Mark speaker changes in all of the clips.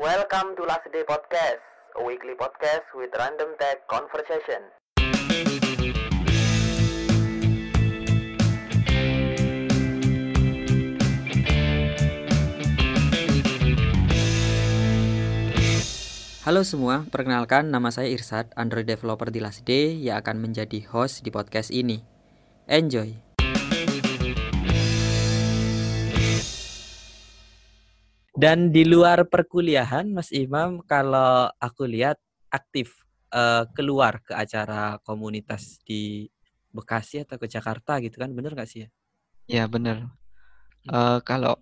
Speaker 1: Welcome to Last Day Podcast, a weekly podcast with random tech conversation.
Speaker 2: Halo semua, perkenalkan nama saya Irsad, Android developer di Last Day yang akan menjadi host di podcast ini. Enjoy! Dan di luar perkuliahan, Mas Imam, kalau aku lihat aktif uh, keluar ke acara komunitas di Bekasi atau ke Jakarta gitu kan, bener nggak sih ya?
Speaker 3: Ya bener. Uh, kalau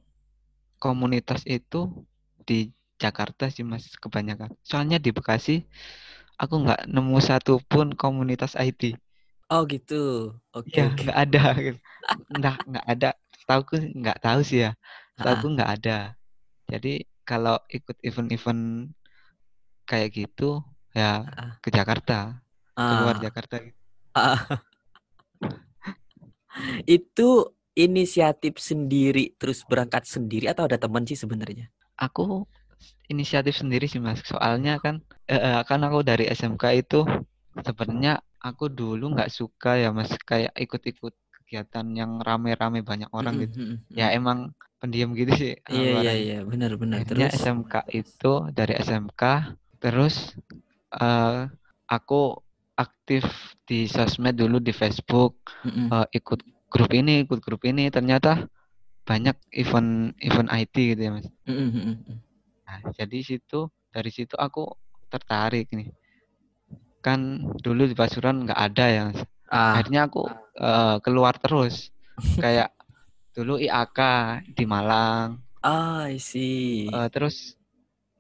Speaker 3: komunitas itu di Jakarta sih mas kebanyakan. Soalnya di Bekasi aku nggak nemu satu pun komunitas IT.
Speaker 2: Oh gitu. Oke.
Speaker 3: Okay, ya nggak okay. ada. Nggak nggak ada. Tahu nggak tahu sih ya. Tahu nggak ada. Jadi kalau ikut event-event kayak gitu ya uh, ke Jakarta, uh, keluar Jakarta. Uh,
Speaker 2: itu inisiatif sendiri terus berangkat sendiri atau ada teman sih sebenarnya?
Speaker 3: Aku inisiatif sendiri sih mas. Soalnya kan eh, kan aku dari SMK itu sebenarnya aku dulu nggak suka ya mas kayak ikut-ikut kegiatan yang rame-rame banyak orang gitu. Mm -hmm. Ya emang pendiam gitu sih.
Speaker 2: Iya iya iya benar benar.
Speaker 3: Terus SMK itu dari SMK terus uh, aku aktif di sosmed dulu di Facebook mm -hmm. uh, ikut grup ini ikut grup ini ternyata banyak event event IT gitu ya mas. Mm -hmm. Nah jadi situ dari situ aku tertarik nih. Kan dulu di Pasuruan nggak ada ya mas. Ah. Akhirnya aku uh, keluar terus kayak dulu IAK di Malang.
Speaker 2: Ah, I see.
Speaker 3: Uh, terus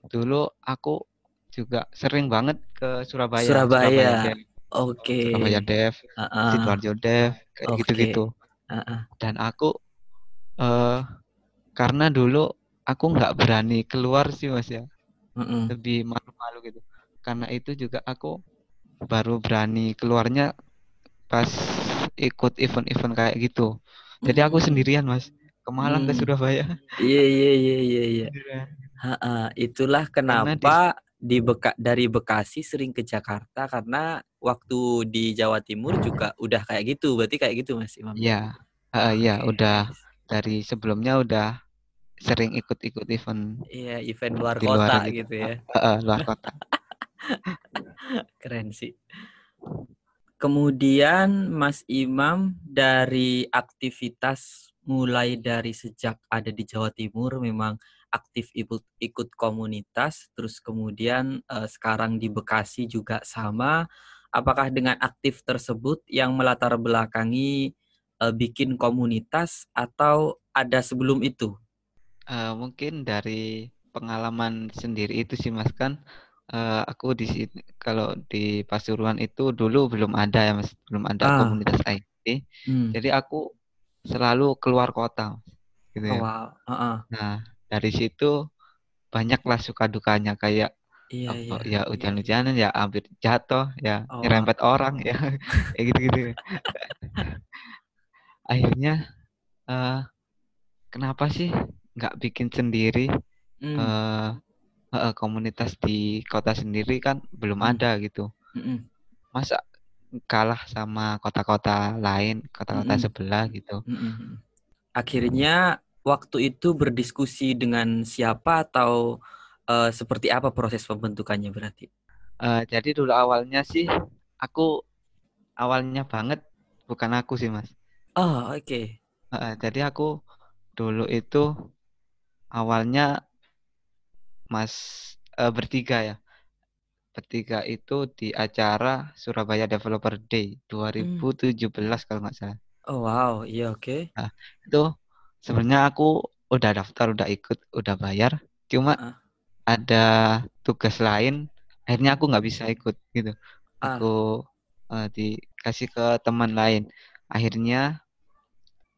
Speaker 3: dulu aku juga sering banget ke Surabaya.
Speaker 2: Surabaya. Oke. Okay.
Speaker 3: Surabaya Dev, uh -uh. Sidoarjo Dev, kayak okay. gitu-gitu. Uh -uh. Dan aku uh, karena dulu aku nggak berani keluar sih mas ya, uh -uh. lebih malu-malu gitu. Karena itu juga aku baru berani keluarnya pas ikut event-event kayak gitu. Jadi aku sendirian mas ke Malang hmm. ke Surabaya.
Speaker 2: Iya iya iya iya. iya. itulah kenapa di, di Beka dari Bekasi sering ke Jakarta karena waktu di Jawa Timur juga udah kayak gitu. Berarti kayak gitu mas Imam?
Speaker 3: Iya uh, iya okay. udah dari sebelumnya udah sering ikut-ikut event.
Speaker 2: Iya event luar kota luar gitu. gitu ya.
Speaker 3: Uh, uh, luar kota.
Speaker 2: Keren sih. Kemudian Mas Imam dari aktivitas mulai dari sejak ada di Jawa Timur memang aktif ikut ikut komunitas, terus kemudian uh, sekarang di Bekasi juga sama. Apakah dengan aktif tersebut yang melatar belakangi uh, bikin komunitas atau ada sebelum itu?
Speaker 3: Uh, mungkin dari pengalaman sendiri itu sih Mas kan uh, aku di sini kalau di Pasuruan itu dulu belum ada ya Mas, belum ada ah. komunitas IT. Hmm. Jadi aku selalu keluar kota. Gitu ya. Oh, wow. Uh -uh. Nah, dari situ banyaklah suka dukanya kayak iya, apa, iya, ya iya. hujan-hujanan ya hampir jatuh ya oh, nyerempet wow. orang ya kayak gitu-gitu. Akhirnya uh, kenapa sih nggak bikin sendiri? Hmm. Uh, uh, komunitas di kota sendiri kan belum hmm. ada gitu. Mm-mm. Masa kalah sama kota-kota lain, kota-kota Mm-mm. sebelah gitu. Mm-mm.
Speaker 2: Akhirnya waktu itu berdiskusi dengan siapa atau uh, seperti apa proses pembentukannya berarti?
Speaker 3: Uh, jadi dulu awalnya sih aku awalnya banget bukan aku sih mas.
Speaker 2: Oh oke. Okay.
Speaker 3: Uh, jadi aku dulu itu awalnya Mas uh, bertiga ya. Bertiga itu di acara Surabaya Developer Day 2017 hmm. kalau nggak salah.
Speaker 2: Oh wow, iya oke. Okay.
Speaker 3: Nah, itu sebenarnya aku udah daftar, udah ikut, udah bayar. Cuma uh. ada tugas lain, akhirnya aku nggak bisa ikut gitu. Uh. Aku uh, dikasih ke teman lain. Akhirnya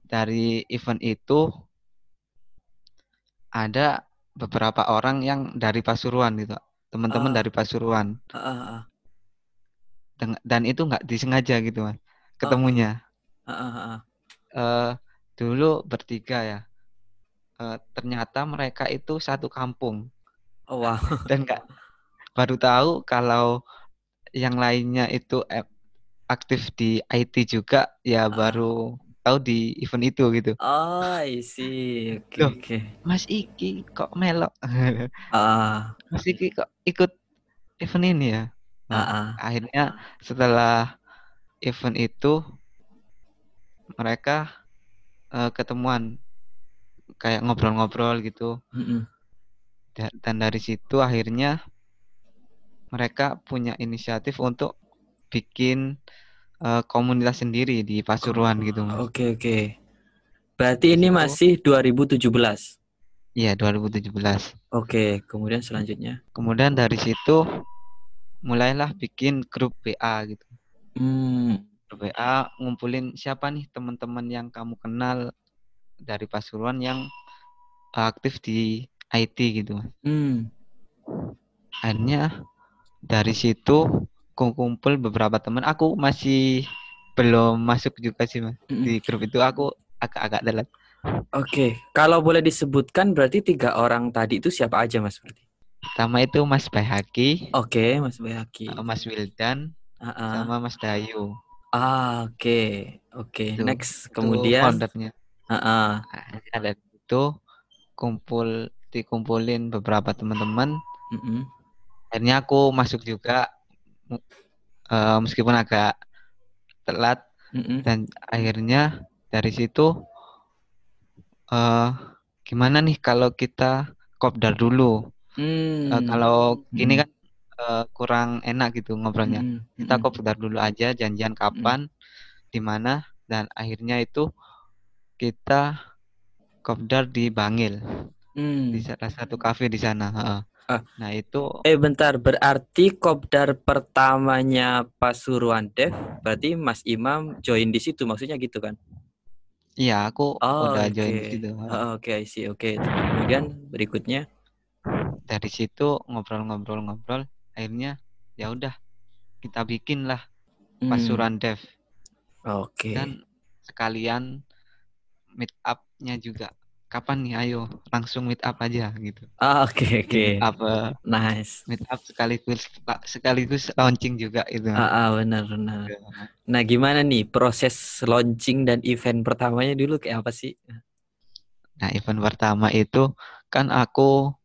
Speaker 3: dari event itu ada beberapa orang yang dari Pasuruan gitu teman-teman uh, dari Pasuruan uh, uh, uh. dan itu nggak disengaja gitu mas ketemunya uh, uh, uh. Uh, dulu bertiga ya uh, ternyata mereka itu satu kampung
Speaker 2: Oh, wow.
Speaker 3: dan nggak baru tahu kalau yang lainnya itu eh, aktif di IT juga ya
Speaker 2: Ah.
Speaker 3: baru tahu di event itu gitu
Speaker 2: Oh, I see. Oke,
Speaker 3: Loh.
Speaker 2: oke.
Speaker 3: Mas Iki kok melok
Speaker 2: Ah,
Speaker 3: Mas Iki kok ikut event ini ya
Speaker 2: ah, ah.
Speaker 3: akhirnya setelah event itu mereka eh, ketemuan kayak ngobrol-ngobrol gitu
Speaker 2: Mm-mm.
Speaker 3: Da- dan dari situ akhirnya mereka punya inisiatif untuk bikin eh, komunitas sendiri di Pasuruan gitu mas.
Speaker 2: Oke, oke. Berarti ini
Speaker 3: Situ.
Speaker 2: masih 2017.
Speaker 3: Iya 2017.
Speaker 2: Oke, kemudian selanjutnya.
Speaker 3: Kemudian dari situ mulailah bikin grup WA gitu.
Speaker 2: Hmm.
Speaker 3: Grup WA ngumpulin siapa nih teman-teman yang kamu kenal dari Pasuruan yang aktif di IT gitu. Mas.
Speaker 2: Hmm.
Speaker 3: Akhirnya dari situ kumpul beberapa teman. Aku masih belum masuk juga sih mas di grup itu. Aku agak-agak telat.
Speaker 2: Oke, kalau boleh disebutkan berarti tiga orang tadi itu siapa aja Mas berarti?
Speaker 3: Pertama itu Mas Bayhaki,
Speaker 2: Oke, Mas Bayaki.
Speaker 3: eh, Mas Wildan,
Speaker 2: Ah, ah.
Speaker 3: sama Mas Dayu.
Speaker 2: Ah, oke. Oke,
Speaker 3: Itu-
Speaker 2: next. Kemudian
Speaker 3: foundernya.
Speaker 2: ah.
Speaker 3: Akhirnya dari itu kumpul dikumpulin beberapa teman-teman.
Speaker 2: Mm-mm.
Speaker 3: Akhirnya aku masuk juga eh, meskipun agak telat
Speaker 2: Mm-mm.
Speaker 3: dan akhirnya dari situ eh gimana nih kalau kita kopdar dulu Eh,
Speaker 2: Hmm.
Speaker 3: kalau gini
Speaker 2: Mm.
Speaker 3: kan eh, kurang enak gitu ngobrolnya
Speaker 2: Mm-mm.
Speaker 3: kita
Speaker 2: Mm-mm.
Speaker 3: kopdar dulu aja janjian kapan di mana dan akhirnya itu kita kopdar di Bangil
Speaker 2: Hmm.
Speaker 3: di salah satu kafe di sana heeh.
Speaker 2: Ah.
Speaker 3: nah itu
Speaker 2: Eh bentar, berarti kopdar pertamanya Pasuruan Dev, berarti Mas Imam join di situ, maksudnya gitu kan?
Speaker 3: iya aku
Speaker 2: Oh,
Speaker 3: udah
Speaker 2: oke.
Speaker 3: join di situ.
Speaker 2: Oh, Oke, see. Oke. Kemudian berikutnya,
Speaker 3: dari situ ngobrol-ngobrol-ngobrol akhirnya ya udah kita bikin lah
Speaker 2: hmm,
Speaker 3: Pasuruan Dev
Speaker 2: Oke.
Speaker 3: dan sekalian meet up-nya juga kapan nih ayo langsung meet up aja gitu
Speaker 2: Ah, Oke, oke.
Speaker 3: meet up eh,
Speaker 2: Nice.
Speaker 3: meet up sekaligus sekaligus launching juga itu
Speaker 2: Ah, ah, benar, benar. Nah, gimana nih proses launching dan event pertamanya dulu kayak apa sih?
Speaker 3: nah event pertama itu kan aku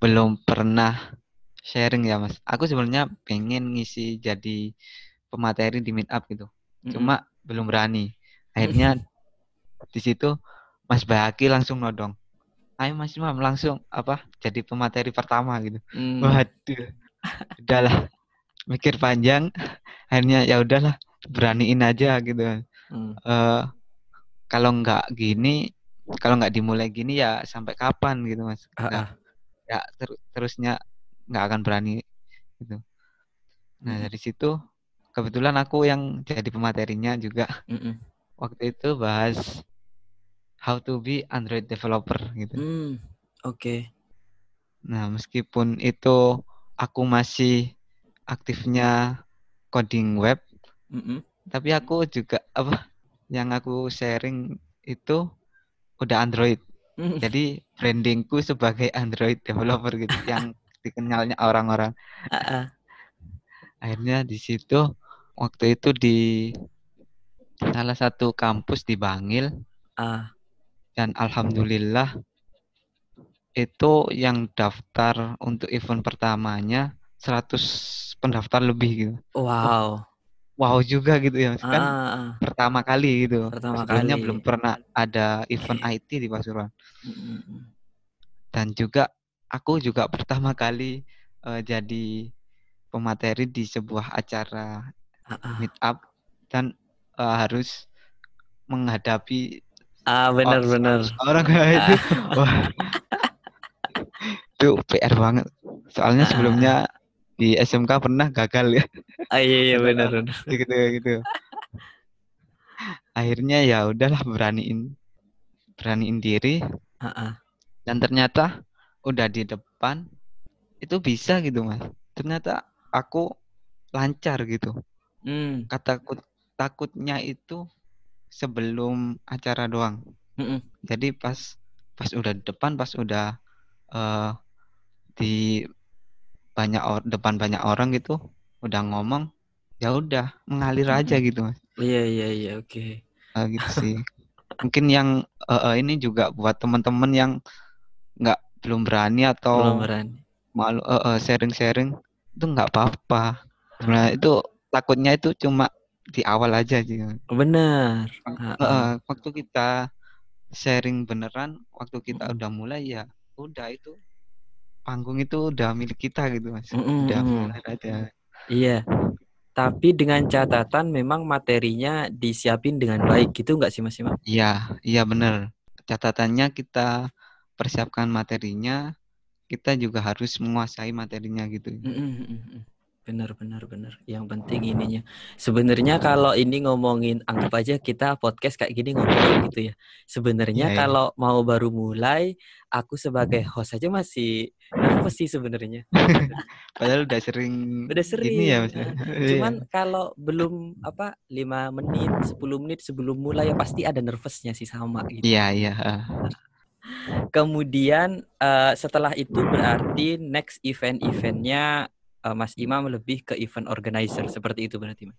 Speaker 3: belum pernah sharing ya mas aku sebenarnya pengen ngisi jadi pemateri di meet up gitu cuma belum berani akhirnya di situ Mas Bahaki langsung nodong ayo Mas Imam langsung apa jadi pemateri pertama gitu
Speaker 2: Hmm.
Speaker 3: waduh udahlah mikir panjang akhirnya ya udahlah beraniin aja gitu
Speaker 2: Hmm.
Speaker 3: Eh, kalau nggak gini kalau nggak dimulai gini ya sampai kapan gitu mas
Speaker 2: Ah,
Speaker 3: Nah,
Speaker 2: ah.
Speaker 3: ya ter- terusnya nggak akan berani gitu nah
Speaker 2: Mm-mm.
Speaker 3: dari situ kebetulan aku yang jadi pematerinya juga
Speaker 2: Mm-mm.
Speaker 3: waktu itu bahas how to be Android developer gitu.
Speaker 2: Hmm. Oke.
Speaker 3: Nah, meskipun itu aku masih aktifnya coding web,
Speaker 2: Mm-mm.
Speaker 3: tapi aku juga apa yang aku sharing itu udah Android.
Speaker 2: Hmm.
Speaker 3: Jadi brandingku sebagai Android developer gitu yang dikenalnya orang-orang.
Speaker 2: Ah, ah.
Speaker 3: Akhirnya di situ waktu itu di salah satu kampus di Bangil
Speaker 2: Ah.
Speaker 3: Dan alhamdulillah itu yang daftar untuk event pertamanya 100 pendaftar lebih gitu.
Speaker 2: Wow.
Speaker 3: Wow juga gitu ya, Mas.
Speaker 2: Ah,
Speaker 3: kan
Speaker 2: ah.
Speaker 3: pertama kali gitu.
Speaker 2: Pertama
Speaker 3: Sebelumnya
Speaker 2: kali.
Speaker 3: belum pernah ada event. IT di Pasuruan. Dan juga aku juga pertama kali eh, jadi pemateri di sebuah acara
Speaker 2: Ah, ah.
Speaker 3: meet up dan eh, harus menghadapi
Speaker 2: Ah, benar
Speaker 3: Oh,
Speaker 2: benar.
Speaker 3: orang itu wah itu PR banget soalnya
Speaker 2: Ah.
Speaker 3: sebelumnya di SMK pernah gagal ya
Speaker 2: Ah, iya iya benar benar.
Speaker 3: gitu gitu akhirnya ya udahlah beraniin beraniin diri
Speaker 2: Ah, ah.
Speaker 3: dan ternyata udah di depan itu bisa gitu mas ternyata aku lancar gitu
Speaker 2: Hmm.
Speaker 3: kataku takutnya itu sebelum acara doang.
Speaker 2: Mm-mm.
Speaker 3: jadi pas pas udah di depan pas udah eh di banyak or, depan banyak orang gitu udah ngomong ya udah mengalir aja gitu mas.
Speaker 2: Iya iya iya oke. Okay.
Speaker 3: uh, gitu sih. Mungkin yang uh, uh, ini juga buat teman-teman yang nggak belum berani atau
Speaker 2: belum berani.
Speaker 3: malu uh, uh, sharing-sharing itu nggak apa-apa. Sebenarnya itu takutnya itu cuma di awal aja sih
Speaker 2: benar
Speaker 3: uh, waktu kita sharing beneran waktu kita udah mulai ya udah itu panggung itu udah milik kita gitu mas mm -hmm. udah aja
Speaker 2: iya tapi dengan catatan memang materinya disiapin dengan baik gitu nggak sih mas Imam?
Speaker 3: Iya, iya benar. Catatannya kita persiapkan materinya, kita juga harus menguasai materinya gitu. Mm -hmm.
Speaker 2: Benar, benar, benar. Yang penting ininya. Sebenarnya kalau ini ngomongin, anggap aja kita podcast kayak gini ngomongin gitu ya. Sebenarnya yeah, iya. kalau mau baru mulai, aku sebagai host aja masih nervous sih sebenarnya.
Speaker 3: Padahal udah sering.
Speaker 2: Udah sering. Ini ya, maksudnya. Cuman iya. kalau belum apa lima menit, 10 menit sebelum mulai ya pasti ada nervousnya sih sama gitu.
Speaker 3: Iya, iya.
Speaker 2: Kemudian uh, setelah itu berarti next event-eventnya uh, Mas Imam lebih ke event organizer seperti itu berarti Mas?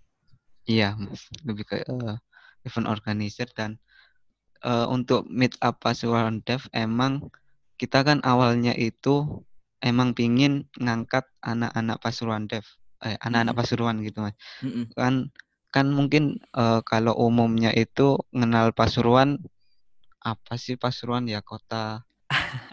Speaker 3: Iya Mas, lebih ke uh, event organizer dan uh, untuk meet up Pasuruan Dev emang kita kan awalnya itu emang pingin ngangkat anak-anak Pasuruan Dev, eh, anak-anak mm. Pasuruan gitu Mas. Mm -hmm. Kan kan mungkin uh, kalau umumnya itu kenal Pasuruan apa sih Pasuruan ya kota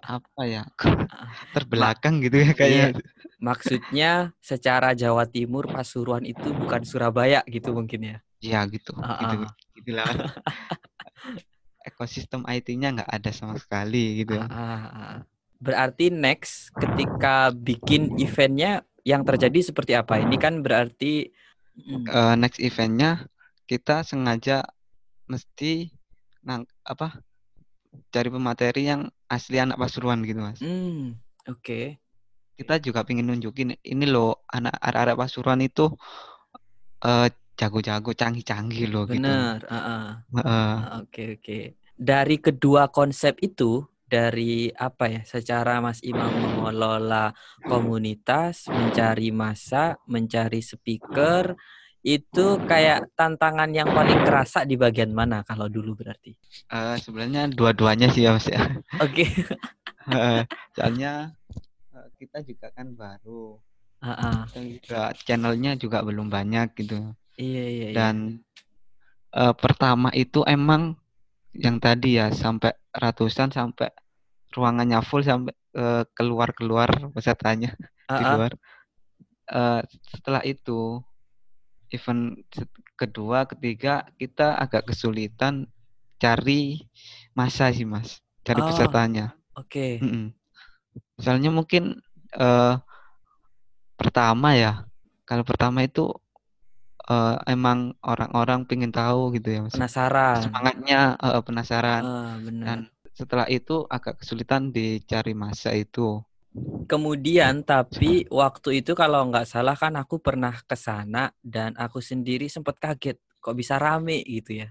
Speaker 3: apa ya terbelakang gitu ya kayaknya. Iya.
Speaker 2: Maksudnya secara Jawa Timur Pasuruan itu bukan Surabaya gitu mungkin ya?
Speaker 3: Iya gitu. Uh -uh. Gitu, gitulah. Ekosistem IT-nya nggak ada sama sekali gitu. Uh -uh.
Speaker 2: Berarti next ketika bikin eventnya yang terjadi seperti apa? Ini kan berarti
Speaker 3: uh, next eventnya kita sengaja mesti nang apa cari pemateri yang asli anak Pasuruan gitu mas.
Speaker 2: Hmm, oke. Okay.
Speaker 3: Kita juga pengen nunjukin ini loh anak arah-arah Pasuruan itu uh, jago-jago, canggih-canggih loh
Speaker 2: gitu. Benar. Uh -uh. uh -uh. Oke oke. Dari kedua konsep itu dari apa ya secara Mas Imam mengelola komunitas, mencari masa, mencari speaker, itu kayak tantangan yang paling terasa di bagian mana kalau dulu berarti?
Speaker 3: Uh, sebenarnya dua-duanya sih ya mas ya.
Speaker 2: Oke. Okay.
Speaker 3: uh, soalnya uh, kita juga kan baru. Uh -uh. Dan juga channelnya juga belum banyak gitu.
Speaker 2: Iya iya. iya.
Speaker 3: Dan uh, pertama itu emang yang tadi ya sampai ratusan sampai ruangannya full sampai uh, keluar keluar pesertanya uh -uh. di luar. Uh, setelah itu event kedua, ketiga kita agak kesulitan cari masa sih mas, cari oh, pesertanya.
Speaker 2: Oke. Okay.
Speaker 3: Mm -mm. Misalnya mungkin uh, pertama ya, kalau pertama itu uh, emang orang-orang pengen tahu gitu ya mas.
Speaker 2: Penasaran.
Speaker 3: Semangatnya uh, penasaran.
Speaker 2: Uh, benar.
Speaker 3: Dan setelah itu agak kesulitan dicari masa itu.
Speaker 2: Kemudian tapi waktu itu kalau nggak salah kan aku pernah ke sana dan aku sendiri sempat kaget kok bisa rame gitu ya.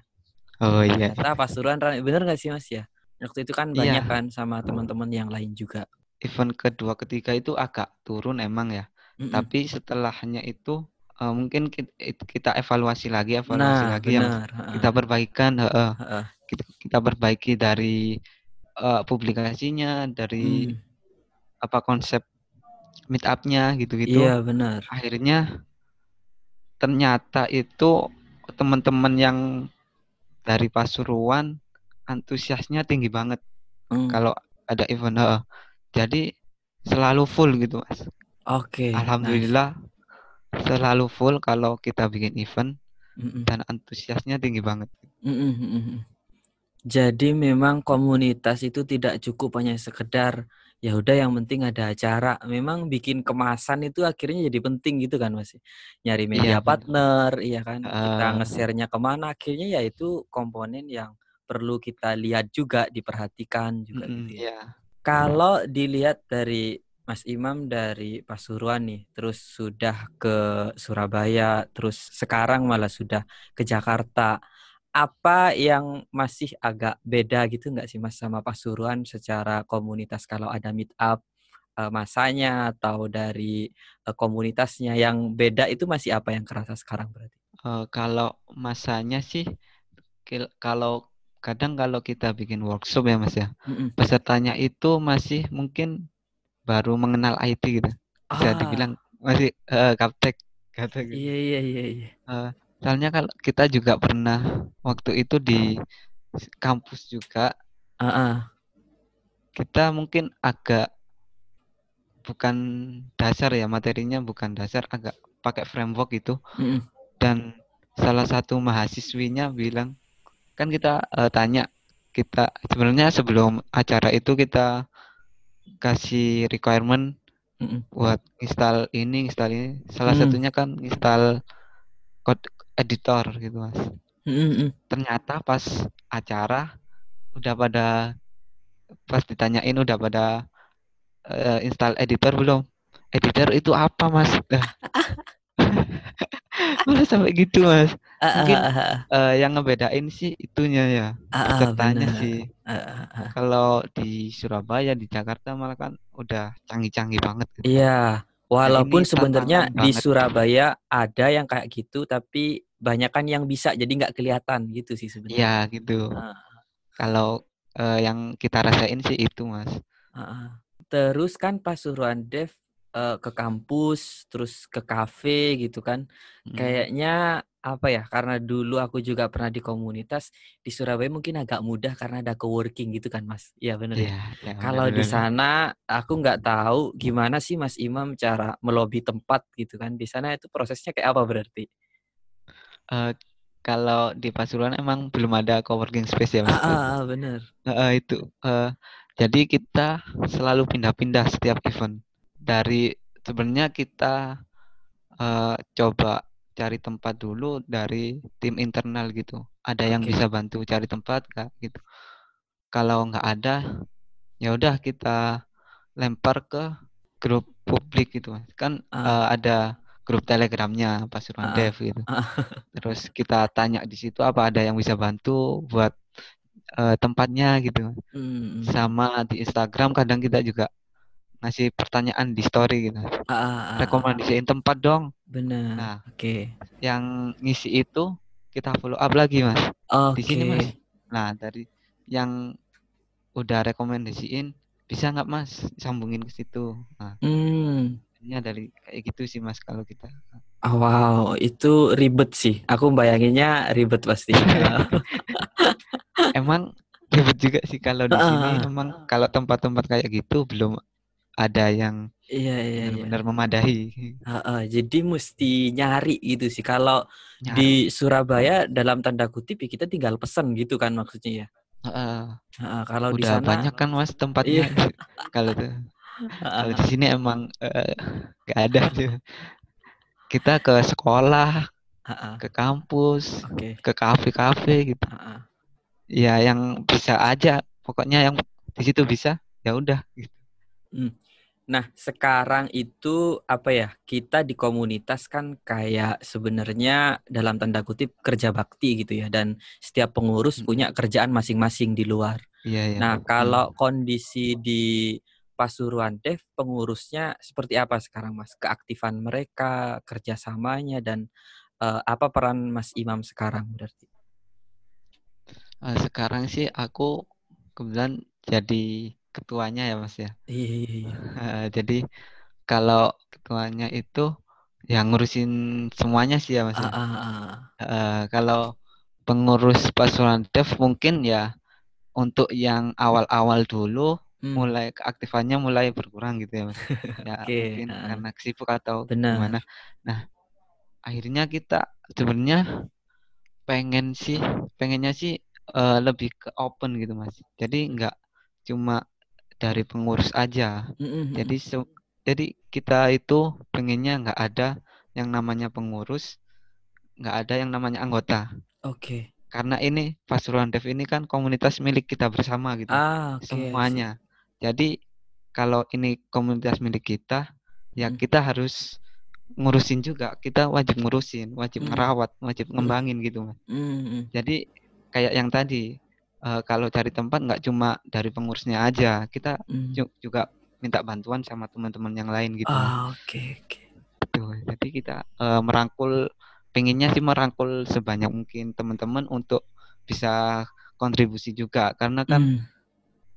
Speaker 3: Oh iya.
Speaker 2: Ternyata Pasuruan rame. Bener nggak sih Mas ya? Waktu itu kan iya. banyak iya. kan sama teman-teman yang lain juga.
Speaker 3: Event kedua ketiga itu agak turun emang ya. Mm -mm. Tapi setelahnya itu uh, mungkin kita, evaluasi lagi, evaluasi nah, lagi benar. yang kita perbaikan, uh, uh, kita, kita perbaiki dari uh, publikasinya, dari hmm apa konsep meet up-nya gitu-gitu.
Speaker 2: Iya, benar.
Speaker 3: Akhirnya ternyata itu teman-teman yang dari Pasuruan antusiasnya tinggi banget. Hmm. Kalau ada event. Uh, jadi selalu full gitu, Mas.
Speaker 2: Oke. Okay,
Speaker 3: Alhamdulillah nice. selalu full kalau kita bikin event mm -mm. dan antusiasnya tinggi banget.
Speaker 2: Mm -mm. Jadi memang komunitas itu tidak cukup hanya sekedar ya udah yang penting ada acara. Memang bikin kemasan itu akhirnya jadi penting gitu kan Mas. Nyari media iya, partner, iya kan. Uh, kita nge-share-nya ke mana akhirnya ya itu komponen yang perlu kita lihat juga, diperhatikan juga mm, gitu ya. Yeah. Kalau dilihat dari Mas Imam dari Pasuruan nih, terus sudah ke Surabaya, terus sekarang malah sudah ke Jakarta apa yang masih agak beda gitu nggak sih Mas sama Pasuruan secara komunitas kalau ada meet up uh, masanya atau dari uh, komunitasnya yang beda itu masih apa yang kerasa sekarang berarti?
Speaker 3: Uh, kalau masanya sih kalau kadang kalau kita bikin workshop ya Mas ya, mm-hmm. pesertanya itu masih mungkin baru mengenal IT gitu. Bisa ah. dibilang masih uh, kaptek
Speaker 2: kata gitu. Iya iya iya iya.
Speaker 3: Uh, soalnya kalau kita juga pernah waktu itu di kampus juga. Uh-uh. Kita mungkin agak bukan dasar ya materinya bukan dasar agak pakai framework itu mm-hmm. dan salah satu mahasiswinya bilang kan kita uh, tanya kita sebenarnya sebelum acara itu kita kasih requirement mm-hmm. buat install ini install ini salah mm. satunya kan install code editor gitu mas mm-hmm. ternyata pas acara udah pada pas ditanyain udah pada uh, install editor belum? Editor itu apa, Mas? Malah sampai gitu, Mas. Mungkin uh, yang ngebedain sih itunya ya, pesertanya sih. Kalau di Surabaya, di Jakarta malah kan udah canggih-canggih banget.
Speaker 2: Gitu. Iya. Walaupun sebenarnya di Surabaya ada yang kayak gitu, tapi banyak kan yang bisa jadi nggak kelihatan gitu sih sebenarnya.
Speaker 3: Iya gitu. Uh. Kalau uh, yang kita rasain sih itu mas.
Speaker 2: Uh. Terus kan pas suruhan Dev uh, ke kampus, terus ke kafe gitu kan. Hmm. Kayaknya apa ya? Karena dulu aku juga pernah di komunitas di Surabaya mungkin agak mudah karena ada coworking gitu kan, Mas. Iya benar ya. ya, ya Kalau di sana aku nggak tahu gimana sih Mas Imam cara melobi tempat gitu kan. Di sana itu prosesnya kayak apa berarti?
Speaker 3: Uh, kalau di Pasuruan emang belum ada coworking space ya mas.
Speaker 2: Ah, ah benar.
Speaker 3: Uh, itu uh, jadi kita selalu pindah-pindah setiap event. Dari sebenarnya kita uh, coba cari tempat dulu dari tim internal gitu. Ada yang bisa bantu cari tempat kak gitu. Kalau nggak ada, ya udah kita lempar ke grup publik gitu. Kan uh. Uh, ada grup telegramnya Pasuruan uh. Dev gitu. Uh. Terus kita tanya di situ apa ada yang bisa bantu buat uh, tempatnya gitu. Hmm. Sama di Instagram kadang kita juga ngasih pertanyaan di story gitu. Ah, ah, ah, Rekomendasiin tempat dong.
Speaker 2: Benar. Nah, oke. Okay.
Speaker 3: Yang ngisi itu kita follow up lagi, Mas. Okay. Di sini, Mas. Nah, dari yang udah rekomendasiin bisa nggak Mas sambungin ke situ. Nah. Hmm. Ini dari kayak gitu sih Mas kalau kita.
Speaker 2: Oh, wow, itu ribet sih. Aku bayanginnya ribet pasti.
Speaker 3: emang ribet juga sih kalau di sini uh, emang kalau tempat-tempat kayak gitu belum ada yang
Speaker 2: iya iya
Speaker 3: benar-benar iya. memadahi.
Speaker 2: Uh, uh, jadi mesti nyari gitu sih. Kalau nyari. di Surabaya dalam tanda kutip ya kita tinggal pesan gitu kan maksudnya ya.
Speaker 3: Uh, uh, kalau di sana banyak kan mas tempatnya iya. kalau tuh. Kalau di sini emang uh, gak ada tuh. Kita ke sekolah, uh, uh. ke kampus, okay. ke kafe-kafe gitu. Uh, uh ya yang bisa aja pokoknya yang di situ bisa ya udah gitu.
Speaker 2: Hmm. Nah, sekarang itu apa ya? Kita di komunitas kan kayak sebenarnya dalam tanda kutip kerja bakti gitu ya dan setiap pengurus hmm. punya kerjaan masing-masing di luar.
Speaker 3: Iya, iya.
Speaker 2: Nah, kalau kondisi di Pasuruan Dev pengurusnya seperti apa sekarang Mas? Keaktifan mereka, kerjasamanya dan uh, apa peran Mas Imam sekarang berarti?
Speaker 3: Uh, sekarang sih aku kebetulan jadi ketuanya ya Mas ya.
Speaker 2: Iya.
Speaker 3: Uh, jadi kalau ketuanya itu yang ngurusin semuanya sih ya Mas. Ya. Uh, uh, uh. Uh, kalau pengurus pasuruan dev mungkin ya untuk yang awal-awal dulu hmm. mulai keaktifannya mulai berkurang gitu ya Mas. ya okay. mungkin uh. karena sibuk atau Benar. gimana. Nah, akhirnya kita sebenarnya pengen sih pengennya sih uh, lebih ke open gitu mas jadi nggak cuma dari pengurus aja mm-hmm. jadi so, jadi kita itu pengennya nggak ada yang namanya pengurus nggak ada yang namanya anggota
Speaker 2: oke okay.
Speaker 3: karena ini Pasuruan Dev ini kan komunitas milik kita bersama gitu ah, okay, semuanya jadi kalau ini komunitas milik kita ya mm. kita harus ngurusin juga kita wajib ngurusin wajib mm. ngerawat wajib ngembangin gitu mas mm. jadi kayak yang tadi uh, kalau cari tempat nggak cuma dari pengurusnya aja kita mm. juga minta bantuan sama teman-teman yang lain gitu.
Speaker 2: Ah, oke oke.
Speaker 3: Tuh, jadi kita uh, merangkul pengennya sih merangkul sebanyak mungkin teman-teman untuk bisa kontribusi juga karena kan mm.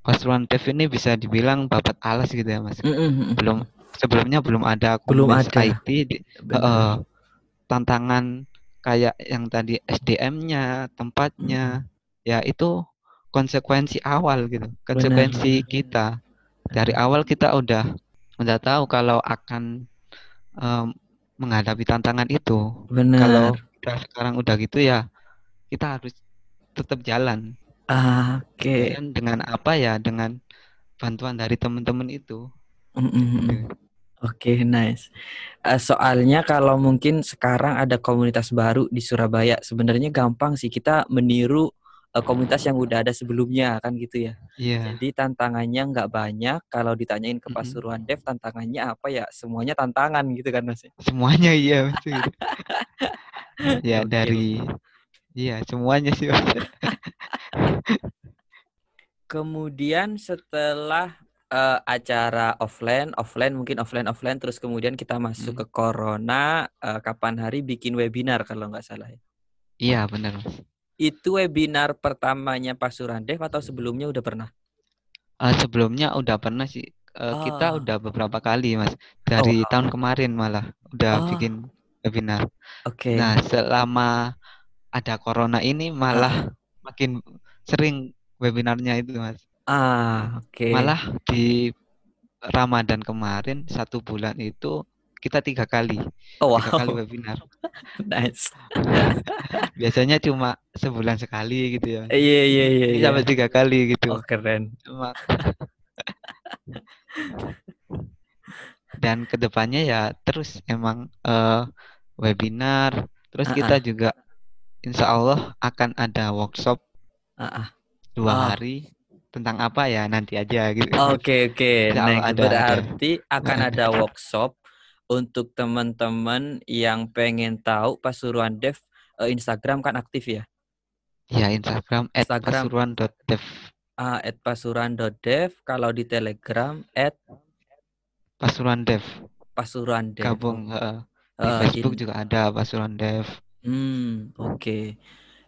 Speaker 3: Pasuruan Dev ini bisa dibilang babat alas gitu ya Mas. Mm -hmm. Belum sebelumnya belum ada
Speaker 2: belum ada
Speaker 3: IT di, uh, tantangan kayak yang tadi SDM-nya, tempatnya, mm. ya itu konsekuensi awal gitu, konsekuensi Benar. kita dari awal kita udah udah tahu kalau akan um, menghadapi tantangan itu.
Speaker 2: Benar.
Speaker 3: Kalau kita sekarang udah gitu ya kita harus tetap jalan.
Speaker 2: Ah, Oke. Okay.
Speaker 3: dengan apa ya? Dengan bantuan dari teman-teman itu. Mm
Speaker 2: -hmm. Oke, okay, nice. Uh, soalnya kalau mungkin sekarang ada komunitas baru di Surabaya, sebenarnya gampang sih kita meniru uh, komunitas yang udah ada sebelumnya kan gitu ya.
Speaker 3: Yeah.
Speaker 2: Jadi tantangannya nggak banyak. Kalau ditanyain ke Pasuruan Dev tantangannya apa ya? Semuanya tantangan gitu kan Mas.
Speaker 3: Semuanya iya betul. ya okay. dari iya semuanya sih.
Speaker 2: Kemudian setelah uh, acara offline, offline mungkin offline offline terus kemudian kita masuk hmm. ke corona uh, kapan hari bikin webinar kalau nggak salah ya.
Speaker 3: Iya benar
Speaker 2: itu webinar pertamanya Pak Surandev atau sebelumnya udah pernah?
Speaker 3: Uh, sebelumnya udah pernah sih. Uh, oh. Kita udah beberapa kali mas. Dari oh. tahun kemarin malah udah oh. bikin webinar.
Speaker 2: Oke. Okay.
Speaker 3: Nah selama ada corona ini malah uh. makin sering webinarnya itu mas.
Speaker 2: Ah oke. Okay.
Speaker 3: Malah di Ramadan kemarin satu bulan itu kita tiga kali.
Speaker 2: Oh, wow.
Speaker 3: Tiga kali webinar.
Speaker 2: nice.
Speaker 3: Biasanya cuma sebulan sekali gitu ya.
Speaker 2: Iya iya iya.
Speaker 3: Ini sampai tiga kali gitu.
Speaker 2: Oh keren.
Speaker 3: Cuma dan ke depannya ya terus emang uh, webinar. Terus uh -uh. kita juga insya Allah akan ada workshop
Speaker 2: uh -uh.
Speaker 3: dua oh. hari tentang apa ya nanti aja gitu.
Speaker 2: Oke okay, oke. Okay. Nah, berarti ada. akan ada workshop untuk teman-teman yang pengen tahu Pasuruan Dev uh, Instagram kan aktif ya?
Speaker 3: Ya Instagram, Instagram pasuruan.dev.
Speaker 2: Ah, at pasuruan.dev. Kalau di Telegram at
Speaker 3: pasuruan dev.
Speaker 2: Pasuruan dev.
Speaker 3: Gabung. Uh, di uh, Facebook in... juga ada pasuruan dev.
Speaker 2: Hmm, oke. Okay.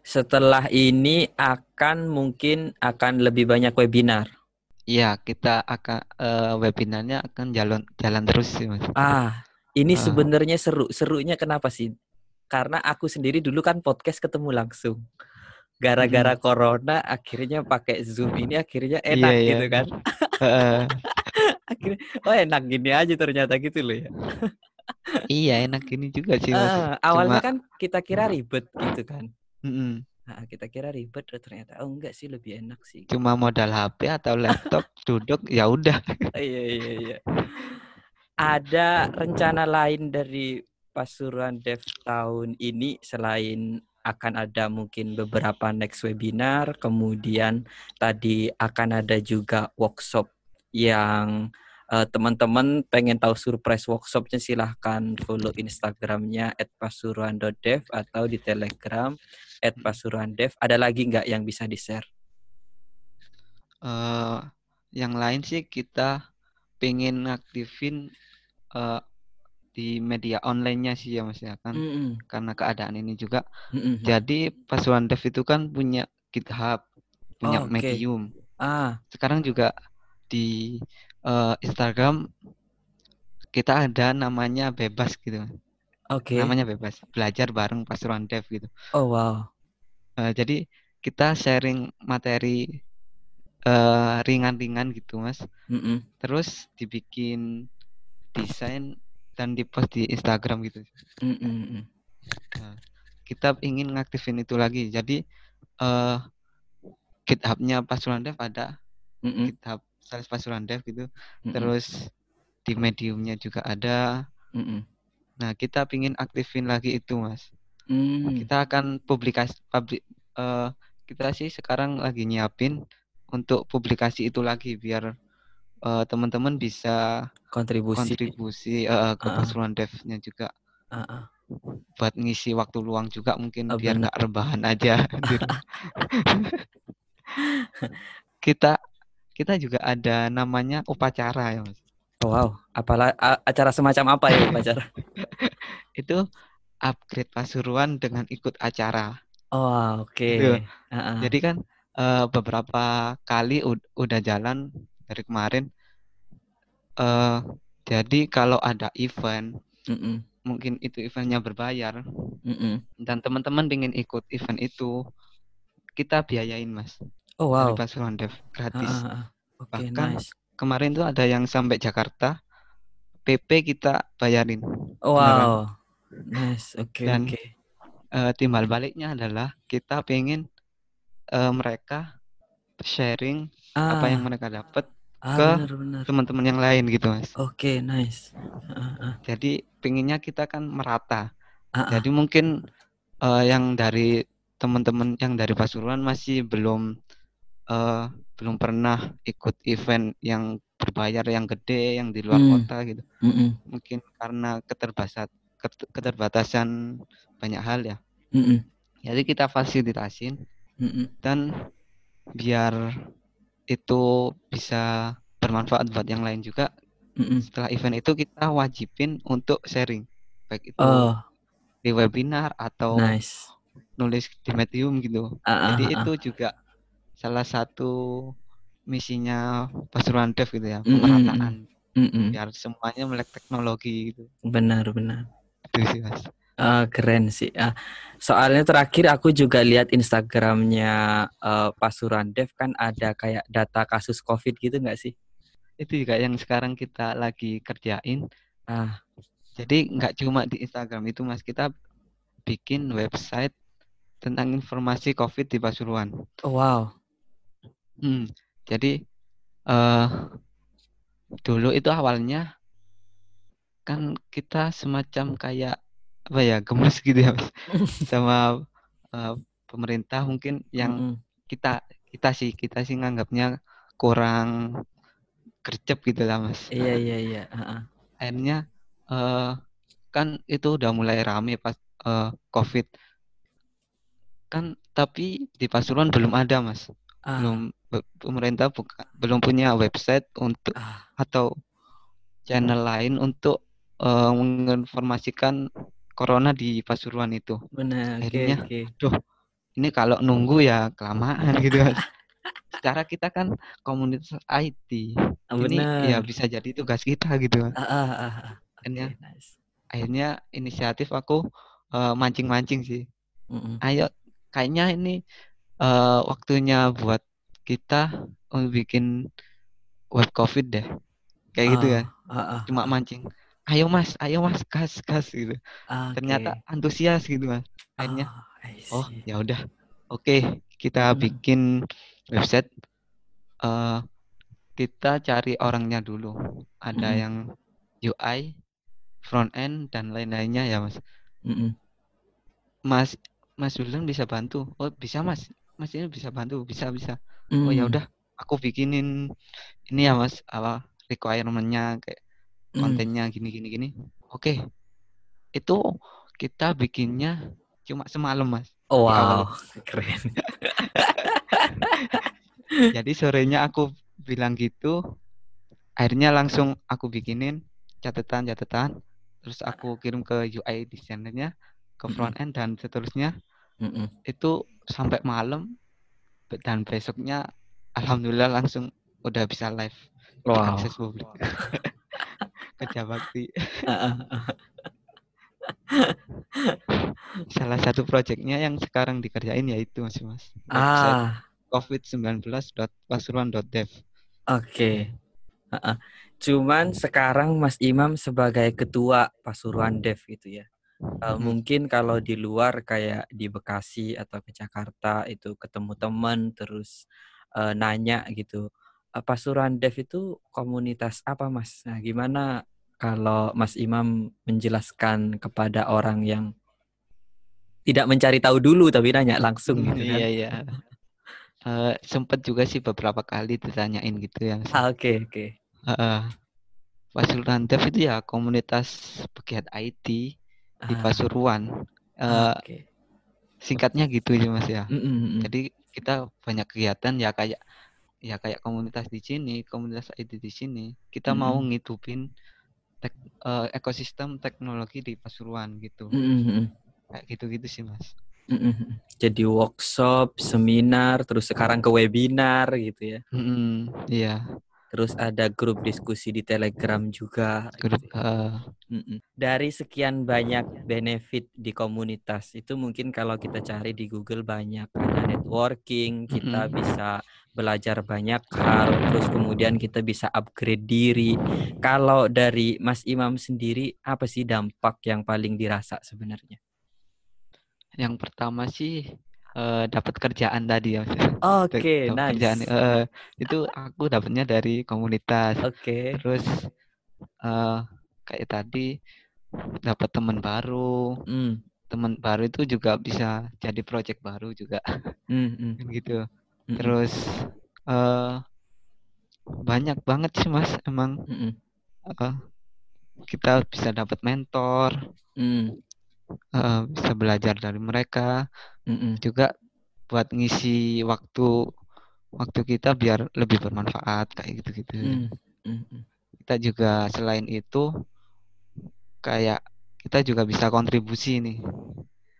Speaker 2: Setelah ini akan mungkin akan lebih banyak webinar.
Speaker 3: Iya, kita akan uh, webinarnya akan jalan jalan terus sih mas.
Speaker 2: Ah, ini uh. sebenarnya seru. Serunya kenapa sih? Karena aku sendiri dulu kan podcast ketemu langsung. Gara-gara hmm. corona akhirnya pakai Zoom ini akhirnya iya, enak iya, gitu kan. akhirnya oh enak gini aja ternyata gitu loh ya.
Speaker 3: iya, enak gini juga sih. Uh,
Speaker 2: awalnya Cuma... kan kita kira ribet gitu kan.
Speaker 3: Mm -mm.
Speaker 2: Nah, kita kira ribet ternyata oh enggak sih lebih enak sih.
Speaker 3: Cuma modal HP atau laptop duduk ya udah.
Speaker 2: iya iya iya ada rencana lain dari Pasuruan Dev tahun ini selain akan ada mungkin beberapa next webinar, kemudian tadi akan ada juga workshop yang uh, teman-teman pengen tahu surprise workshopnya silahkan follow Instagramnya @pasuruan.dev atau di Telegram @pasuruandev. Ada lagi nggak yang bisa di share?
Speaker 3: Uh, yang lain sih kita pengen aktifin uh, di media online-nya sih ya Mas ya kan. Mm -hmm. Karena keadaan ini juga. Mm -hmm. Jadi Pasuruan Dev itu kan punya GitHub, punya oh, okay. Medium.
Speaker 2: Ah.
Speaker 3: Sekarang juga di uh, Instagram kita ada namanya bebas gitu.
Speaker 2: Oke. Okay.
Speaker 3: Namanya bebas, belajar bareng Pasuruan Dev gitu.
Speaker 2: Oh wow.
Speaker 3: Uh, jadi kita sharing materi ringan-ringan uh, gitu mas.
Speaker 2: Mm -hmm.
Speaker 3: Terus dibikin desain dan di post di Instagram gitu.
Speaker 2: Mm -mm.
Speaker 3: Nah, kita ingin ngaktifin itu lagi. Jadi uh, GitHub-nya Pasuruan Dev ada. Mm -mm. GitHub Sales Pasuruan Dev gitu. Mm -mm. Terus di Mediumnya juga ada.
Speaker 2: Mm -mm.
Speaker 3: Nah, kita ingin aktifin lagi itu, Mas.
Speaker 2: Mm.
Speaker 3: Kita akan publikasi publik uh, kita sih sekarang lagi nyiapin untuk publikasi itu lagi biar uh, teman-teman bisa
Speaker 2: kontribusi
Speaker 3: kontribusi uh, ke uh. pasuruan devnya juga
Speaker 2: uh -uh.
Speaker 3: buat ngisi waktu luang juga mungkin oh, biar nggak rebahan aja kita kita juga ada namanya upacara ya mas.
Speaker 2: Oh, wow, apalah acara semacam apa ya upacara?
Speaker 3: itu upgrade Pasuruan dengan ikut acara.
Speaker 2: Oh oke. Okay.
Speaker 3: Gitu. Uh -uh. Jadi kan uh, beberapa kali udah jalan dari kemarin. Uh, jadi kalau ada event, mm -mm. mungkin itu eventnya berbayar, mm -mm. dan teman-teman ingin ikut event itu, kita biayain mas.
Speaker 2: Oh wow.
Speaker 3: Dari Pasuruan Dev gratis. Uh,
Speaker 2: uh, okay,
Speaker 3: Bahkan
Speaker 2: nice.
Speaker 3: kemarin tuh ada yang sampai Jakarta, PP kita bayarin.
Speaker 2: Oh, wow. Nice. Oke. Okay,
Speaker 3: dan okay. Uh, eh, timbal baliknya adalah kita pengen uh, mereka sharing ah. apa yang mereka dapat ah, ke teman-teman yang lain gitu mas.
Speaker 2: Oke, okay, nice.
Speaker 3: Uh, uh. Jadi pinginnya kita kan merata. Uh, uh. Jadi mungkin uh, yang dari teman-teman yang dari Pasuruan masih belum uh, belum pernah ikut event yang berbayar yang gede yang di luar hmm. kota gitu mm -mm. mungkin karena keterbatasan keterbatasan banyak hal ya mm -mm. jadi kita fasilitasin mm -mm. dan biar itu bisa bermanfaat buat yang lain juga mm -mm. setelah event itu kita wajibin untuk sharing baik itu oh. di webinar atau
Speaker 2: nice.
Speaker 3: nulis di medium gitu uh, uh, jadi uh, uh. itu juga salah satu misinya Pasuruan Dev gitu ya pemerataan mm -mm. biar semuanya melek teknologi gitu
Speaker 2: benar benar itu sih mas uh, keren sih. Uh, soalnya terakhir aku juga lihat Instagramnya uh, Pasuruan Dev kan ada kayak data kasus COVID gitu nggak sih?
Speaker 3: Itu juga yang sekarang kita lagi kerjain. Ah. Jadi nggak cuma di Instagram itu mas. Kita bikin website tentang informasi COVID di Pasuruan.
Speaker 2: Oh, wow.
Speaker 3: Hmm, jadi uh, dulu itu awalnya kan kita semacam kayak apa ya gemes gitu ya sama uh, pemerintah mungkin yang mm -hmm. kita kita sih kita sih nganggapnya kurang gercep gitu lah mas.
Speaker 2: Iya iya iya. Uh -uh.
Speaker 3: Akhirnya uh, kan itu udah mulai rame pas uh, covid kan tapi di Pasuruan belum ada mas ah. belum pemerintah buka, belum punya website untuk ah. atau channel lain untuk uh, menginformasikan corona di Pasuruan itu.
Speaker 2: Benar.
Speaker 3: Akhirnya, okay, okay. duh, ini kalau nunggu ya kelamaan gitu kan. Secara kita kan komunitas IT, oh, ini bener. ya bisa jadi tugas kita gitu kan. Ah, ah, ah. Akhirnya, okay, nice. akhirnya inisiatif aku uh, mancing-mancing sih. Mm -mm. Ayo, kayaknya ini uh, waktunya buat kita untuk bikin web covid deh kayak uh, gitu ya uh, uh, cuma mancing ayo mas ayo mas gas gas gitu okay. ternyata antusias gitu mas akhirnya oh, oh ya udah oke okay, kita hmm. bikin website uh, kita cari orangnya dulu ada hmm. yang UI front end dan lain-lainnya ya mas hmm. mas Mas Wildan bisa bantu oh bisa mas mas ini bisa bantu bisa bisa mm. oh ya hmm. udah aku bikinin ini ya mas apa requirementnya kayak. Kontennya gini gini gini. Oke okay. itu kita bikinnya cuma semalam mas.
Speaker 2: Oh, wow keren.
Speaker 3: Jadi sorenya aku bilang gitu akhirnya langsung aku bikinin catatan catatan terus aku kirim ke UI desainernya ke front end dan seterusnya. Mm-mm. itu sampai malam dan besoknya alhamdulillah langsung udah bisa live wow. akses publik kerja bakti. Salah satu proyeknya yang sekarang dikerjain yaitu mas mas.
Speaker 2: Ah.
Speaker 3: covid-19 pasuruan.dev oke.
Speaker 2: Okay. cuman sekarang mas Imam sebagai ketua Pasuruan Dev gitu ya Uh, mungkin kalau di luar kayak di Bekasi atau ke Jakarta itu ketemu teman terus uh, nanya gitu. Uh, Pasuruan Dev itu komunitas apa Mas? Nah, gimana kalau Mas Imam menjelaskan kepada orang yang tidak mencari tahu dulu tapi nanya langsung gitu
Speaker 3: kan? Iya iya. Uh, sempat juga sih beberapa kali ditanyain gitu ya.
Speaker 2: Oke ah, oke. Okay, okay.
Speaker 3: uh, Pasuruan Dev itu ya komunitas pegiat IT di ah. Pasuruan. Uh, okay. Singkatnya gitu ya Mas ya. Mm -mm. Jadi kita banyak kegiatan ya kayak ya kayak komunitas di sini, komunitas IT di sini, kita mau
Speaker 2: Mm-mm.
Speaker 3: ngidupin tek, eh, ekosistem teknologi di Pasuruan gitu.
Speaker 2: Mm-mm.
Speaker 3: Kayak gitu-gitu sih, Mas.
Speaker 2: Mm-mm. Jadi workshop, seminar, terus sekarang ke webinar gitu ya.
Speaker 3: Mm-mm, iya,
Speaker 2: Terus ada grup diskusi di Telegram juga.
Speaker 3: grup
Speaker 2: gitu.
Speaker 3: eh,
Speaker 2: Mm-mm. Dari sekian banyak benefit di komunitas itu mungkin kalau kita cari di Google banyak ada networking, kita
Speaker 3: Mm-mm.
Speaker 2: bisa belajar banyak hal, terus kemudian kita bisa upgrade diri. Kalau dari Mas Imam sendiri apa sih dampak yang paling dirasa sebenarnya?
Speaker 3: yang pertama sih eh, dapat kerjaan tadi ya.
Speaker 2: Oke,
Speaker 3: kerjaan
Speaker 2: nice.
Speaker 3: eh, itu aku dapatnya dari komunitas.
Speaker 2: Oke.
Speaker 3: Terus eh kayak tadi dapat teman baru.
Speaker 2: Hmm,
Speaker 3: Teman baru itu juga bisa jadi project baru juga
Speaker 2: hmm, hmm,
Speaker 3: kan gitu. Terus eh banyak banget sih Mas emang
Speaker 2: hmm,
Speaker 3: eh, kita bisa dapat mentor,
Speaker 2: hmm,
Speaker 3: eh, bisa belajar dari mereka,
Speaker 2: hmm.
Speaker 3: juga buat ngisi waktu waktu kita biar lebih bermanfaat kayak gitu-gitu.
Speaker 2: Hmm, hmm.
Speaker 3: Kita juga selain itu kayak kita juga bisa kontribusi nih.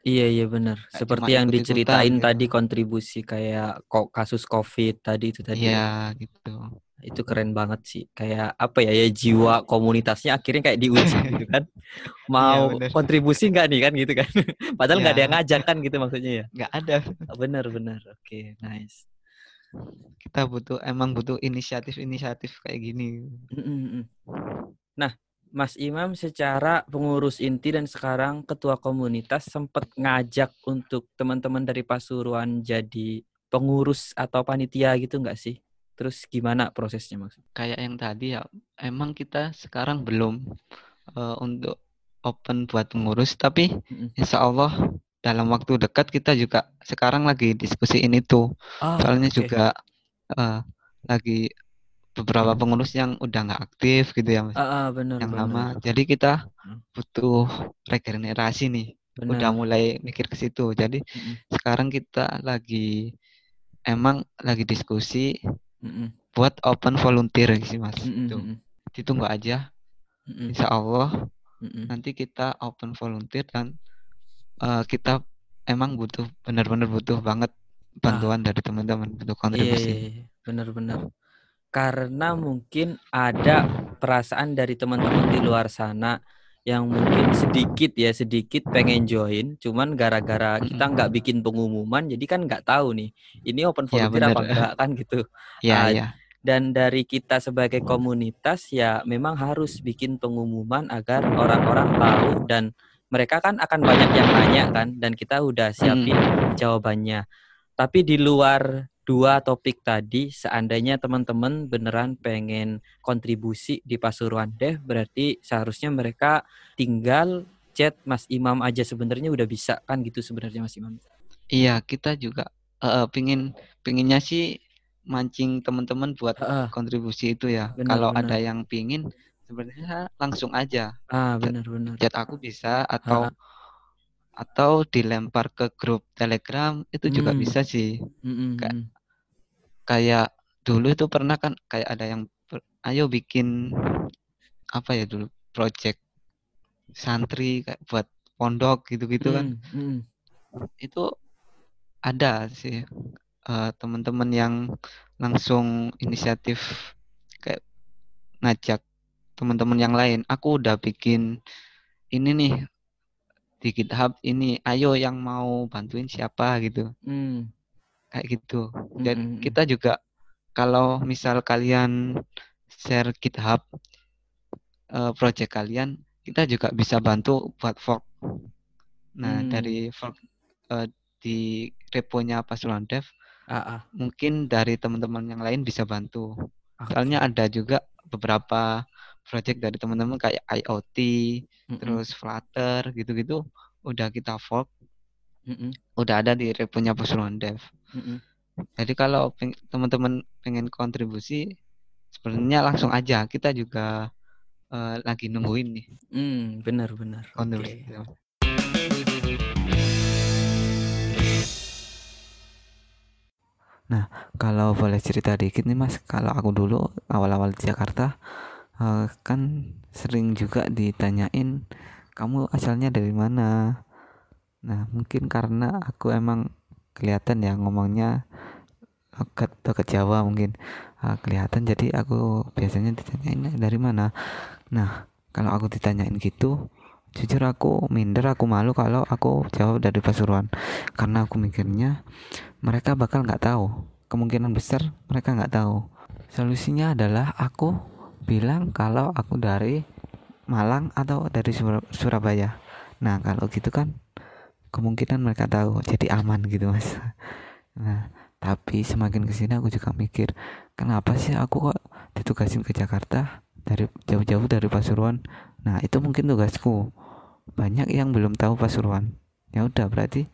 Speaker 2: Iya iya benar.
Speaker 3: Nggak
Speaker 2: Seperti yang diceritain
Speaker 3: gitu.
Speaker 2: tadi kontribusi kayak kok kasus COVID tadi itu tadi. ya.
Speaker 3: Iya gitu.
Speaker 2: Itu keren banget sih. Kayak apa ya ya jiwa komunitasnya akhirnya kayak diuji gitu kan. Mau
Speaker 3: bener.
Speaker 2: kontribusi nggak nih kan gitu kan. Padahal nggak ada
Speaker 3: Iya.
Speaker 2: yang ngajak kan gitu maksudnya ya.
Speaker 3: Nggak ada.
Speaker 2: Bener bener. Oke, nice.
Speaker 3: Kita butuh emang butuh inisiatif-inisiatif kayak gini.
Speaker 2: Nah, Mas Imam secara pengurus inti dan sekarang ketua komunitas sempat ngajak untuk teman-teman dari Pasuruan jadi pengurus atau panitia gitu nggak sih? Terus gimana prosesnya maksud?
Speaker 3: Kayak yang tadi ya, emang kita sekarang belum eh, untuk open buat pengurus, tapi
Speaker 2: Mm-mm.
Speaker 3: insya Allah dalam waktu dekat kita juga sekarang lagi diskusiin itu.
Speaker 2: Ah,
Speaker 3: Soalnya
Speaker 2: oke.
Speaker 3: juga eh, lagi beberapa pengurus yang udah nggak aktif gitu ya, Mas.
Speaker 2: Ah, ah, benar
Speaker 3: yang
Speaker 2: benar.
Speaker 3: lama. Jadi kita
Speaker 2: Hmm.
Speaker 3: butuh regenerasi nih.
Speaker 2: Benar.
Speaker 3: Udah mulai mikir ke situ. Jadi
Speaker 2: Mm-mm.
Speaker 3: sekarang kita lagi emang lagi diskusi
Speaker 2: Mm-mm.
Speaker 3: buat open volunteer sih Mas.
Speaker 2: Mm-mm.
Speaker 3: Tuh.
Speaker 2: Mm-mm.
Speaker 3: Ditunggu aja.
Speaker 2: Mm-mm.
Speaker 3: Insya Allah
Speaker 2: Mm-mm.
Speaker 3: nanti kita open volunteer dan eh, kita emang butuh benar-benar butuh banget bantuan dari teman-teman untuk
Speaker 2: Ah. Iya,
Speaker 3: kontribusi.
Speaker 2: iya, iya. benar-benar. Karena mungkin ada perasaan dari teman-teman di luar sana yang mungkin sedikit ya sedikit pengen join, cuman gara-gara kita
Speaker 3: Mm-mm.
Speaker 2: nggak bikin pengumuman, jadi kan nggak tahu nih ini open
Speaker 3: Ya,
Speaker 2: volunteer apa
Speaker 3: bener.
Speaker 2: enggak kan gitu.
Speaker 3: Iya,
Speaker 2: Ah,
Speaker 3: iya.
Speaker 2: Dan dari kita sebagai komunitas ya memang harus bikin pengumuman agar orang-orang tahu dan mereka kan akan banyak yang nanya kan dan kita udah siapin jawabannya. Tapi di luar dua topik tadi, seandainya teman-teman beneran pengen kontribusi di Pasuruan Dev, berarti seharusnya mereka tinggal chat Mas Imam aja sebenarnya udah bisa kan gitu sebenarnya Mas Imam.
Speaker 3: Iya, kita juga eh, pingin pinginnya sih mancing teman-teman buat
Speaker 2: Heeh.
Speaker 3: kontribusi itu ya.
Speaker 2: Benar,
Speaker 3: Kalau
Speaker 2: benar.
Speaker 3: ada yang pingin sebenarnya langsung aja
Speaker 2: Ah, benar-benar.
Speaker 3: chat aku bisa atau atau dilempar ke grup Telegram itu juga
Speaker 2: Hmm.
Speaker 3: bisa sih.
Speaker 2: Mm-mm,
Speaker 3: Kayak-
Speaker 2: mm.
Speaker 3: Kayak dulu itu pernah kan kayak ada yang ayo bikin apa ya dulu project santri kayak buat pondok gitu-gitu kan.
Speaker 2: Mm, mm.
Speaker 3: Itu ada sih eh, teman-teman yang langsung inisiatif kayak ngajak teman-teman yang lain. Aku udah bikin ini nih di GitHub ini, ayo yang mau bantuin siapa gitu,
Speaker 2: Mm,
Speaker 3: kayak gitu.
Speaker 2: mm,
Speaker 3: Dan
Speaker 2: mm, mm.
Speaker 3: kita juga kalau misal kalian share GitHub eh, project kalian, kita juga bisa bantu buat fork. Nah,
Speaker 2: Hmm.
Speaker 3: dari fork eh, di reponya Pasuruan Dev,
Speaker 2: Ah, ah.
Speaker 3: mungkin dari teman-teman yang lain bisa bantu.
Speaker 2: Oke.
Speaker 3: Soalnya ada juga beberapa project dari teman-teman kayak IoT,
Speaker 2: Mm-mm,
Speaker 3: terus Flutter gitu-gitu udah kita fork,
Speaker 2: mm-mm,
Speaker 3: udah ada di reponya Pasuruan Dev.
Speaker 2: mm-mm.
Speaker 3: Jadi kalau peng- teman-teman pengen kontribusi, sebenarnya langsung aja. Kita juga eh, lagi nungguin nih
Speaker 2: Hmm, benar-benar. Oke.
Speaker 3: kontribusi. Nah, kalau boleh cerita dikit nih Mas, kalau aku dulu awal-awal di Jakarta uh, kan sering juga ditanyain kamu asalnya dari mana. Nah, mungkin karena aku emang kelihatan ya ngomongnya dekat dekat Jawa mungkin. Uh, kelihatan jadi aku biasanya ditanyain dari mana. Nah, kalau aku ditanyain gitu, jujur aku minder aku malu kalau aku jawab dari Pasuruan. Karena aku mikirnya mereka bakal nggak tahu. Kemungkinan besar mereka nggak tahu. Solusinya adalah aku bilang kalau aku dari Malang atau dari Sur Surabaya. Nah kalau gitu kan kemungkinan mereka tahu jadi aman gitu mas. Nah tapi semakin ke sini aku juga mikir kenapa sih aku kok ditugasin ke Jakarta dari jauh-jauh dari Pasuruan? Nah itu mungkin tugasku. Banyak yang belum tahu Pasuruan. Ya udah berarti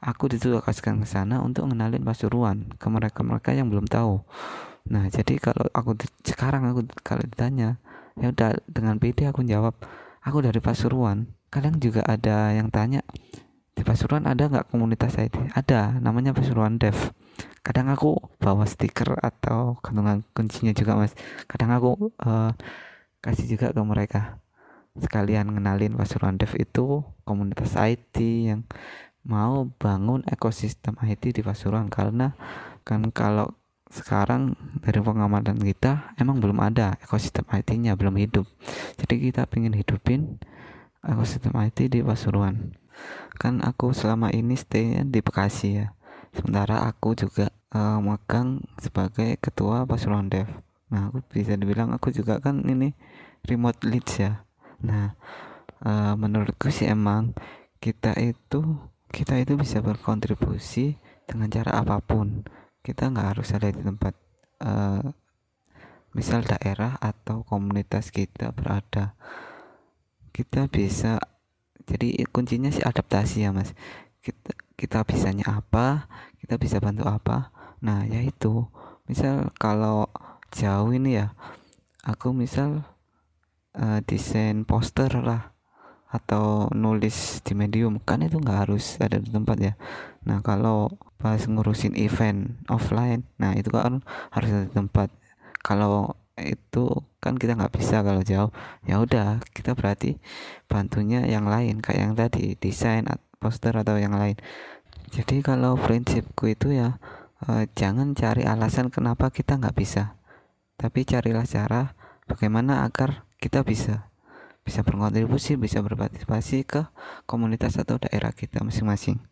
Speaker 3: aku ditugaskan ke sana untuk ngenalin Pasuruan ke mereka-mereka yang belum tahu. Nah jadi kalau aku sekarang aku kalau ditanya ya udah dengan PD aku jawab aku dari Pasuruan Kalian juga ada yang tanya di Pasuruan ada nggak komunitas IT ada namanya Pasuruan Dev. Kadang aku bawa stiker atau gantungan kuncinya juga mas. Kadang aku uh, kasih juga ke mereka. Sekalian ngenalin Pasuruan Dev itu komunitas IT yang mau bangun ekosistem IT di Pasuruan. Karena kan kalau sekarang dari pengamatan kita emang belum ada ekosistem IT-nya belum hidup. Jadi kita pengen hidupin ekosistem IT di Pasuruan kan aku selama ini stay di Bekasi ya sementara aku juga uh, magang sebagai ketua Pasuruan Dev nah aku bisa dibilang aku juga kan ini remote leads ya Nah, uh, menurutku sih emang kita itu kita itu bisa berkontribusi dengan cara apa pun. Kita nggak harus ada di tempat uh, misal daerah atau komunitas kita berada. Kita bisa jadi kuncinya sih adaptasi ya mas. Kita kita bisanya apa, kita bisa bantu apa. Nah, yaitu misal kalau jauh ini ya, aku misal uh, desain poster lah atau nulis di medium kan itu nggak harus ada di tempat ya nah kalau pas ngurusin event offline nah itu kan harus ada di tempat kalau itu kan kita nggak bisa kalau jauh. Ya udah kita berarti bantunya yang lain kayak yang tadi desain poster atau yang lain. Jadi kalau prinsipku itu ya uh, jangan cari alasan kenapa kita nggak bisa. Tapi carilah cara bagaimana agar kita bisa bisa berkontribusi, bisa berpartisipasi ke komunitas atau daerah kita masing-masing.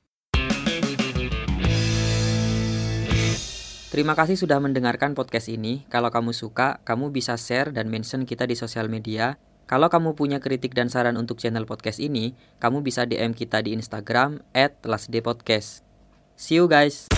Speaker 2: Terima kasih sudah mendengarkan podcast ini. Kalau kamu suka, kamu bisa share dan mention kita di sosial media. Kalau kamu punya kritik dan saran untuk channel podcast ini, kamu bisa DM kita di Instagram @lasdpodcast. See you guys.